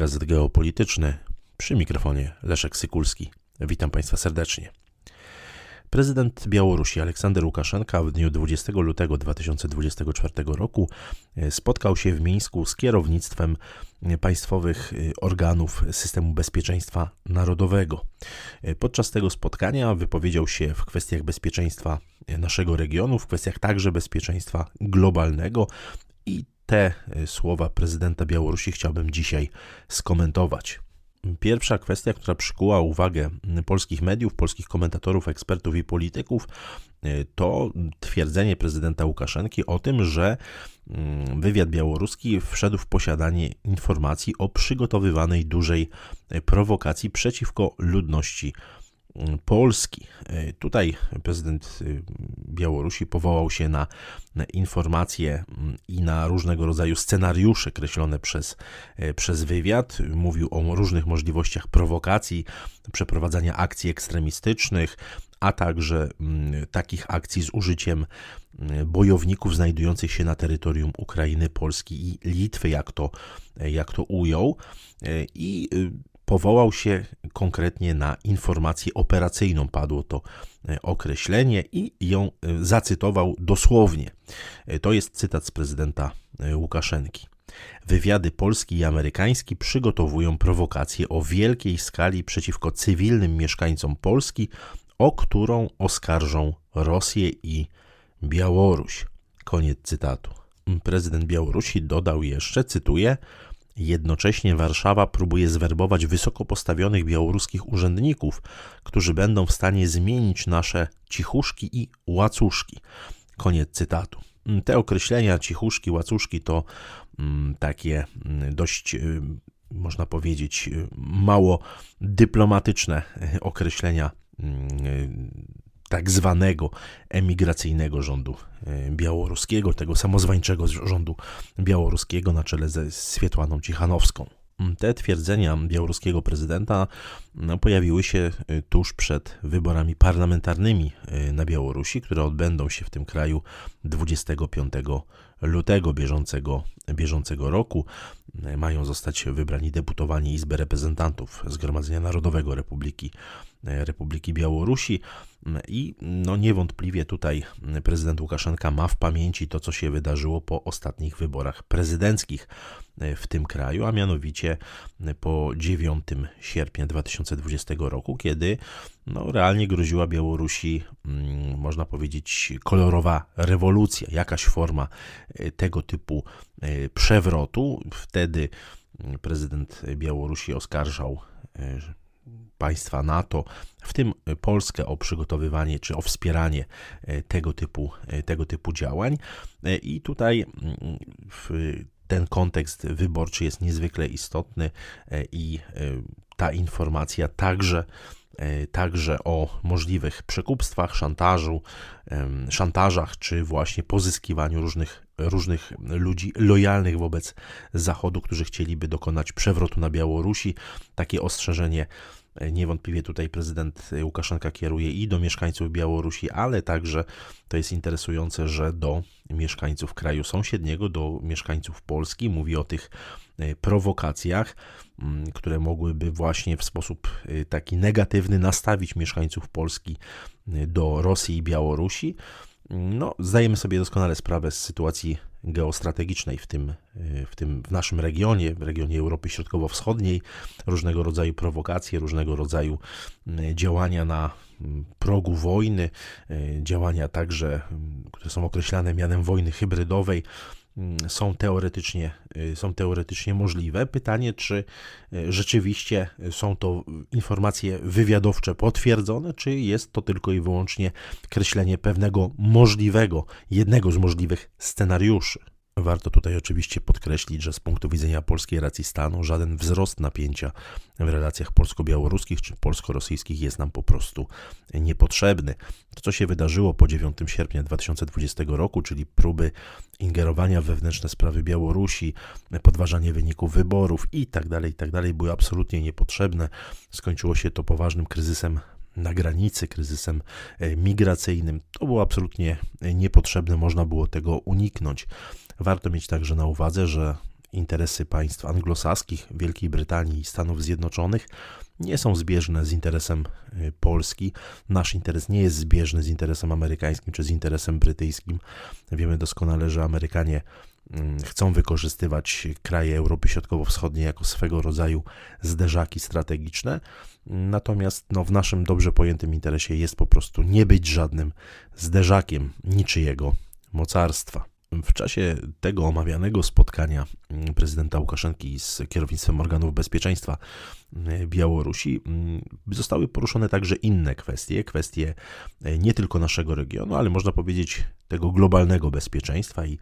Podcast geopolityczny przy mikrofonie Leszek Sykulski. Witam Państwa serdecznie. Prezydent Białorusi Aleksander Łukaszenka w dniu 20 lutego 2024 roku e, spotkał się w Mińsku z kierownictwem państwowych e, organów systemu bezpieczeństwa narodowego. E, podczas tego spotkania wypowiedział się w kwestiach bezpieczeństwa naszego regionu, w kwestiach także bezpieczeństwa globalnego i te słowa prezydenta Białorusi chciałbym dzisiaj skomentować. Pierwsza kwestia, która przykuła uwagę polskich mediów, polskich komentatorów, ekspertów i polityków, to twierdzenie prezydenta Łukaszenki o tym, że mm, wywiad białoruski wszedł w posiadanie informacji o przygotowywanej dużej prowokacji przeciwko ludności Polski. E, tutaj prezydent y, Białorusi powołał się na, informacje mm, i na różnego rodzaju scenariusze kreślone przez, e, przez wywiad. Mówił o różnych możliwościach prowokacji, przeprowadzania akcji ekstremistycznych, a także mm, takich akcji z użyciem mm, bojowników znajdujących się na terytorium Ukrainy, Polski i Litwy, jak to, jak to ujął. E, I y, powołał się konkretnie na informację operacyjną, padło to e, określenie i ją e, zacytował dosłownie. E, to jest cytat z prezydenta Łukaszenki. Wywiady polski i amerykański przygotowują prowokację o wielkiej skali przeciwko cywilnym mieszkańcom Polski, o którą oskarżą Rosję i Białoruś. Koniec cytatu. Prezydent Białorusi dodał jeszcze, cytuję, Jednocześnie Warszawa próbuje zwerbować wysoko postawionych białoruskich urzędników, którzy będą w stanie zmienić nasze cichuszki i łacuszki. Koniec cytatu. Te określenia cichuszki, łacuszki to mm, takie mm, dość, y, można powiedzieć, y, mało dyplomatyczne określenia mm, tak zwanego emigracyjnego rządu e, białoruskiego, tego samozwańczego rządu białoruskiego na czele ze Swietłaną Cichanowską. Te twierdzenia białoruskiego prezydenta no, pojawiły się e, tuż przed wyborami parlamentarnymi e, na Białorusi, które odbędą się w tym kraju 25 lutego bieżącego, bieżącego roku. Mają zostać wybrani deputowani Izby Reprezentantów Zgromadzenia Narodowego Republiki, Republiki Białorusi. I no niewątpliwie tutaj prezydent Łukaszenka ma w pamięci to, co się wydarzyło po ostatnich wyborach prezydenckich w tym kraju, a mianowicie po 9 sierpnia 2020 roku, kiedy no, realnie groziła Białorusi, mm, można powiedzieć, kolorowa rewolucja, jakaś forma e, tego typu e, przewrotu. Wtedy prezydent Białorusi oskarżał e, państwa NATO, w tym Polskę, o przygotowywanie czy o wspieranie e, tego typu, e, tego typu działań. E, I tutaj mm, ten kontekst wyborczy jest niezwykle istotny i ta informacja także także o możliwych przekupstwach, szantażu, szantażach, czy właśnie pozyskiwaniu różnych, różnych ludzi lojalnych wobec Zachodu, którzy chcieliby dokonać przewrotu na Białorusi. Takie ostrzeżenie Niewątpliwie tutaj prezydent Łukaszenka kieruje i do mieszkańców Białorusi, ale także to jest interesujące, że do mieszkańców kraju sąsiedniego, do mieszkańców Polski. Mówi o tych e, prowokacjach, mm, które mogłyby właśnie w sposób e, taki negatywny nastawić mieszkańców Polski e, do Rosji i Białorusi. No, zdajemy sobie doskonale sprawę z sytuacji geostrategicznej w tym, w tym w naszym regionie, w regionie Europy Środkowo-Wschodniej, różnego rodzaju prowokacje, różnego rodzaju mm, działania na mm, progu wojny, e, działania także, mm, które są określane mianem wojny hybrydowej, są teoretycznie, e, są teoretycznie możliwe. Pytanie, czy e, rzeczywiście są to informacje wywiadowcze potwierdzone, czy jest to tylko i wyłącznie kreślenie pewnego możliwego, jednego z możliwych scenariuszy. Warto tutaj oczywiście podkreślić, że z punktu widzenia polskiej racji stanu żaden wzrost napięcia w relacjach polsko-białoruskich czy polsko-rosyjskich jest nam po prostu niepotrzebny. To, co się wydarzyło po 9 sierpnia 2020 roku, czyli próby ingerowania w wewnętrzne sprawy Białorusi, podważanie wyników wyborów itd., tak itd., tak były absolutnie niepotrzebne. Skończyło się to poważnym kryzysem na granicy, kryzysem e, migracyjnym. To było absolutnie niepotrzebne, można było tego uniknąć. Warto mieć także na uwadze, że interesy państw anglosaskich, Wielkiej Brytanii i Stanów Zjednoczonych nie są zbieżne z interesem y, Polski. Nasz interes nie jest zbieżny z interesem amerykańskim czy z interesem brytyjskim. Wiemy doskonale, że Amerykanie mm, chcą wykorzystywać kraje Europy Środkowo-Wschodniej jako swego rodzaju zderzaki strategiczne. Natomiast no, w naszym dobrze pojętym interesie jest po prostu nie być żadnym zderzakiem niczyjego mocarstwa. W czasie tego omawianego spotkania prezydenta Łukaszenki z kierownictwem organów bezpieczeństwa mm, Białorusi mm, zostały poruszone także inne kwestie, kwestie e, nie tylko naszego regionu, ale można powiedzieć tego globalnego bezpieczeństwa i e,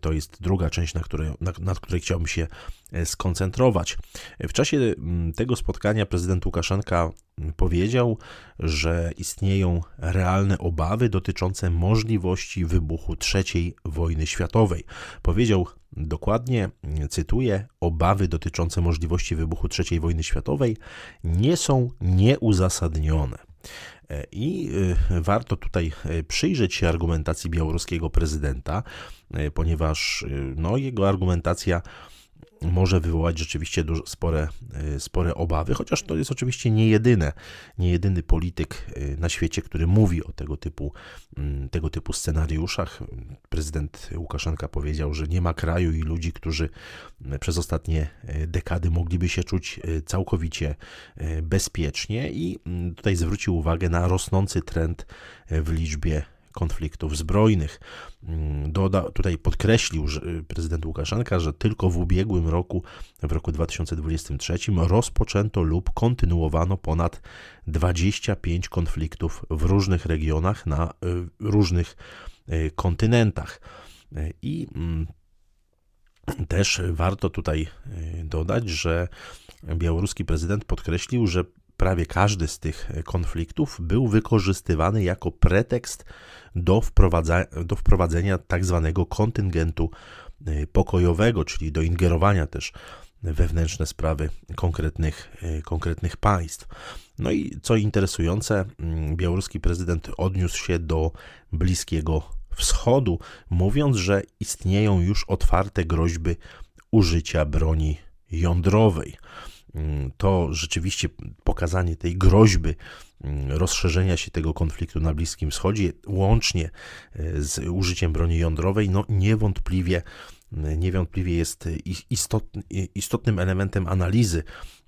to jest druga część, na której, na, nad której chciałbym się e, skoncentrować. W czasie tego spotkania prezydent Łukaszenka powiedział, że istnieją realne obawy dotyczące możliwości wybuchu III wojny światowej. Powiedział dokładnie, cytuję: Obawy dotyczące możliwości wybuchu III wojny światowej nie są nieuzasadnione. I y, warto tutaj y, przyjrzeć się argumentacji białoruskiego prezydenta, y, ponieważ no, jego argumentacja może wywołać rzeczywiście duże, spore, y, spore obawy, chociaż to jest oczywiście nie jedyne, nie jedyny polityk y, na świecie, który mówi o tego typu, mm, tego typu scenariuszach. Prezydent Łukaszenka powiedział, że nie ma kraju i ludzi, którzy mm, przez ostatnie y, dekady mogliby się czuć całkowicie bezpiecznie i mm, tutaj zwrócił uwagę na rosnący trend w liczbie konfliktów zbrojnych. Mm, doda, tutaj podkreślił że y, prezydent Łukaszenka, że tylko w ubiegłym roku, w roku 2023, rozpoczęto lub kontynuowano ponad 25 konfliktów w różnych regionach na y, różnych y, kontynentach. I mm, też warto tutaj dodać, że białoruski prezydent podkreślił, że prawie każdy z tych konfliktów był wykorzystywany jako pretekst do, wprowadza, do wprowadzenia tak zwanego kontyngentu y, pokojowego, czyli do ingerowania też wewnętrzne sprawy konkretnych, y, konkretnych państw. No i co interesujące, mm, białoruski prezydent odniósł się do Bliskiego Wschodu, mówiąc, że istnieją już otwarte groźby użycia broni jądrowej. Mm, to rzeczywiście pokazanie tej groźby mm, rozszerzenia się tego konfliktu na Bliskim Wschodzie, łącznie e, z użyciem broni jądrowej, no niewątpliwie, niewątpliwie jest istotny, istotnym elementem analizy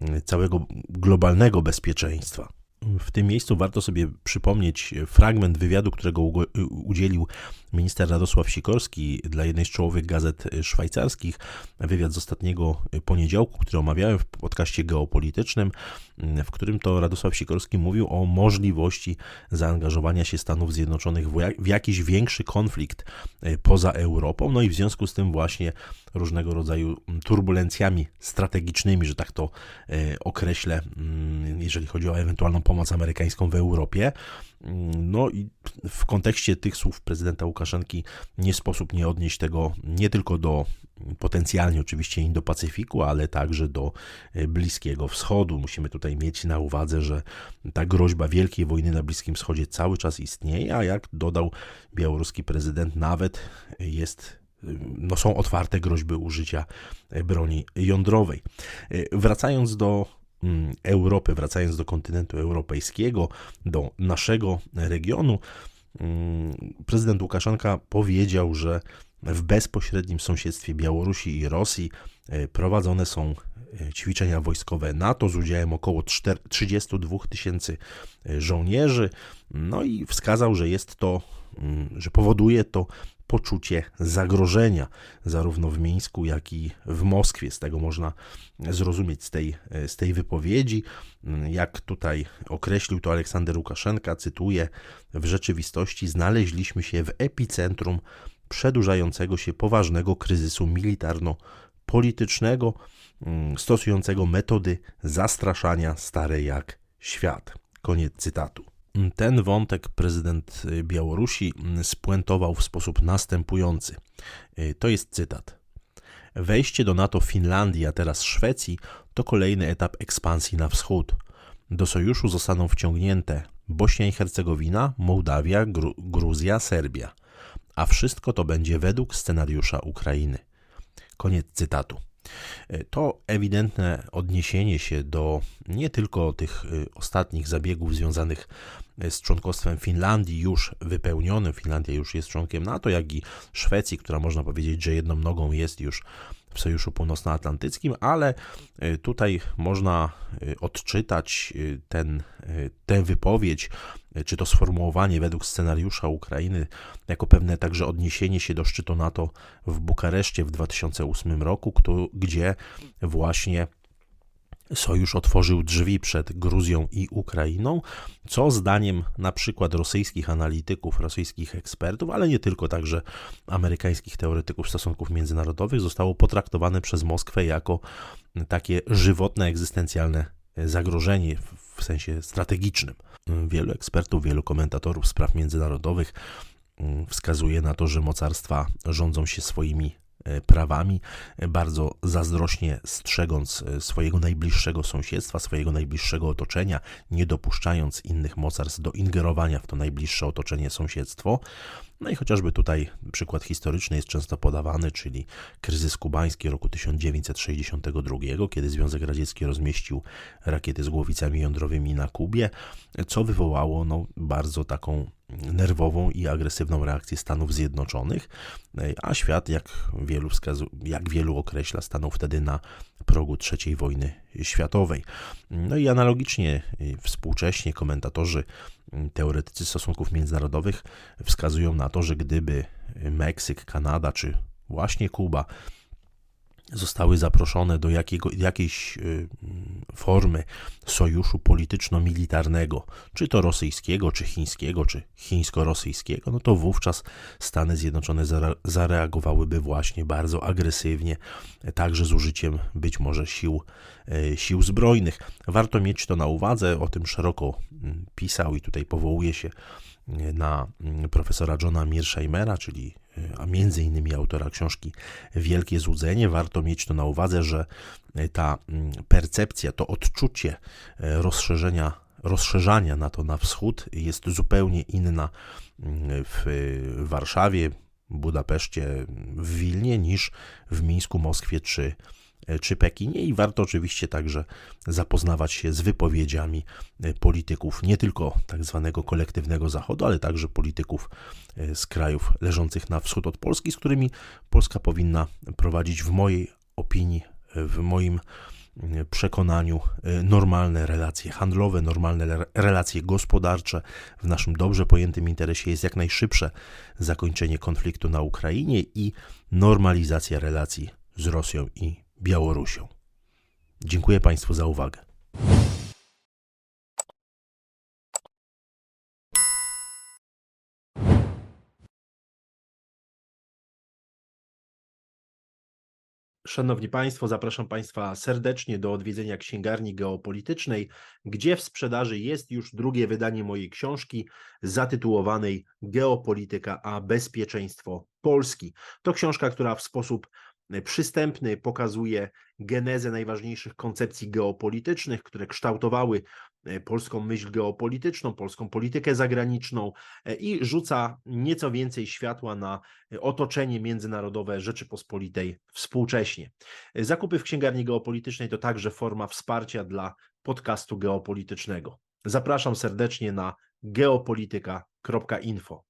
mm, całego globalnego bezpieczeństwa. W tym miejscu warto sobie przypomnieć fragment wywiadu, którego udzielił minister Radosław Sikorski dla jednej z czołowych gazet szwajcarskich. Wywiad z ostatniego poniedziałku, który omawiałem w podcaście geopolitycznym, w którym to Radosław Sikorski mówił o możliwości zaangażowania się Stanów Zjednoczonych w jakiś większy konflikt e, poza Europą. No i w związku z tym właśnie różnego rodzaju turbulencjami strategicznymi, że tak to e, określę, mm, jeżeli chodzi o ewentualną pomoc amerykańską w Europie. No i w kontekście tych słów prezydenta Łukaszenki nie sposób nie odnieść tego nie tylko do potencjalnie oczywiście Indo-Pacyfiku, ale także do e, Bliskiego Wschodu. Musimy tutaj mieć na uwadze, że ta groźba wielkiej wojny na Bliskim Wschodzie cały czas istnieje, a jak dodał białoruski prezydent, nawet jest no są otwarte groźby użycia e, broni jądrowej. E, wracając do Europy, wracając do kontynentu europejskiego, do naszego regionu, mm, prezydent Łukaszenka powiedział, że w bezpośrednim sąsiedztwie Białorusi i Rosji e, prowadzone są ćwiczenia wojskowe NATO z udziałem około 32 tysięcy żołnierzy. No i wskazał, że jest to, mm, że powoduje to poczucie zagrożenia, zarówno w Mińsku, jak i w Moskwie. Z tego można zrozumieć z tej, z tej wypowiedzi. Jak tutaj określił to Aleksander Łukaszenka, cytuję: W rzeczywistości znaleźliśmy się w epicentrum przedłużającego się poważnego kryzysu militarno-politycznego, mm, stosującego metody zastraszania stare jak świat. Koniec cytatu. Ten wątek prezydent y, Białorusi mm, spuentował w sposób następujący. Y, to jest cytat. Wejście do NATO Finlandii, a teraz Szwecji, to kolejny etap ekspansji na wschód. Do sojuszu zostaną wciągnięte Bośnia i Hercegowina, Mołdawia, Gru Gruzja, Serbia. A wszystko to będzie według scenariusza Ukrainy. Koniec cytatu. To ewidentne odniesienie się do nie tylko tych ostatnich zabiegów związanych z członkostwem Finlandii już wypełnionym, Finlandia już jest członkiem NATO, jak i Szwecji, która można powiedzieć, że jedną nogą jest już w Sojuszu Północnoatlantyckim, ale y, tutaj można y, odczytać y, ten, tę wypowiedź, czy to sformułowanie według scenariusza Ukrainy, jako pewne także odniesienie się do szczytu NATO w Bukareszcie w 2008 roku, gdzie właśnie Sojusz otworzył drzwi przed Gruzją i Ukrainą, co zdaniem na przykład rosyjskich analityków, rosyjskich ekspertów, ale nie tylko, także amerykańskich teoretyków stosunków międzynarodowych, zostało potraktowane przez Moskwę jako takie żywotne, egzystencjalne zagrożenie w sensie strategicznym. Wielu ekspertów, wielu komentatorów spraw międzynarodowych mm, wskazuje na to, że mocarstwa rządzą się swoimi prawami, e, bardzo zazdrośnie strzegąc e, swojego najbliższego sąsiedztwa, swojego najbliższego otoczenia, nie dopuszczając innych mocarstw do ingerowania w to najbliższe otoczenie, sąsiedztwo. No i chociażby tutaj przykład historyczny jest często podawany, czyli kryzys kubański roku 1962, kiedy Związek Radziecki rozmieścił rakiety z głowicami jądrowymi na Kubie, co wywołało no, bardzo taką nerwową i agresywną reakcję Stanów Zjednoczonych, a świat, jak wielu, wskazu- jak wielu określa, stanął wtedy na progu III wojny światowej. No i analogicznie współcześnie komentatorzy, teoretycy stosunków międzynarodowych wskazują na to, że gdyby Meksyk, Kanada czy właśnie Kuba zostały zaproszone do jakiego, jakiejś y, formy sojuszu polityczno-militarnego, czy to rosyjskiego, czy chińskiego, czy chińsko-rosyjskiego, no to wówczas Stany Zjednoczone zareagowałyby właśnie bardzo agresywnie, także z użyciem być może sił, y, sił zbrojnych. Warto mieć to na uwadze, o tym szeroko mm, pisał i tutaj powołuje się na mm, profesora Johna Mearsheimera, czyli a między innymi autora książki Wielkie Złudzenie. Warto mieć to na uwadze, że ta mm, percepcja, to odczucie e, rozszerzenia, rozszerzania na to na wschód jest zupełnie inna mm, w Warszawie, Budapeszcie, w Wilnie niż w Mińsku, Moskwie czy E, czy Pekinie i warto oczywiście także zapoznawać się z wypowiedziami e, polityków nie tylko tak zwanego kolektywnego Zachodu, ale także polityków e, z krajów leżących na wschód od Polski, z którymi Polska powinna prowadzić w mojej opinii, w moim przekonaniu normalne relacje handlowe, normalne relacje gospodarcze. W naszym dobrze pojętym interesie jest jak najszybsze zakończenie konfliktu na Ukrainie i normalizacja relacji z Rosją i Białorusią. Dziękuję Państwu za uwagę. Szanowni Państwo, zapraszam Państwa serdecznie do odwiedzenia księgarni geopolitycznej, gdzie w sprzedaży jest już drugie wydanie mojej książki zatytułowanej Geopolityka a bezpieczeństwo Polski. To książka, która w sposób przystępny, pokazuje genezę najważniejszych koncepcji geopolitycznych, które kształtowały e, polską myśl geopolityczną, polską politykę zagraniczną e, i rzuca nieco więcej światła na otoczenie międzynarodowe Rzeczypospolitej współcześnie. Zakupy w księgarni geopolitycznej to także forma wsparcia dla podcastu geopolitycznego. Zapraszam serdecznie na geopolityka.info.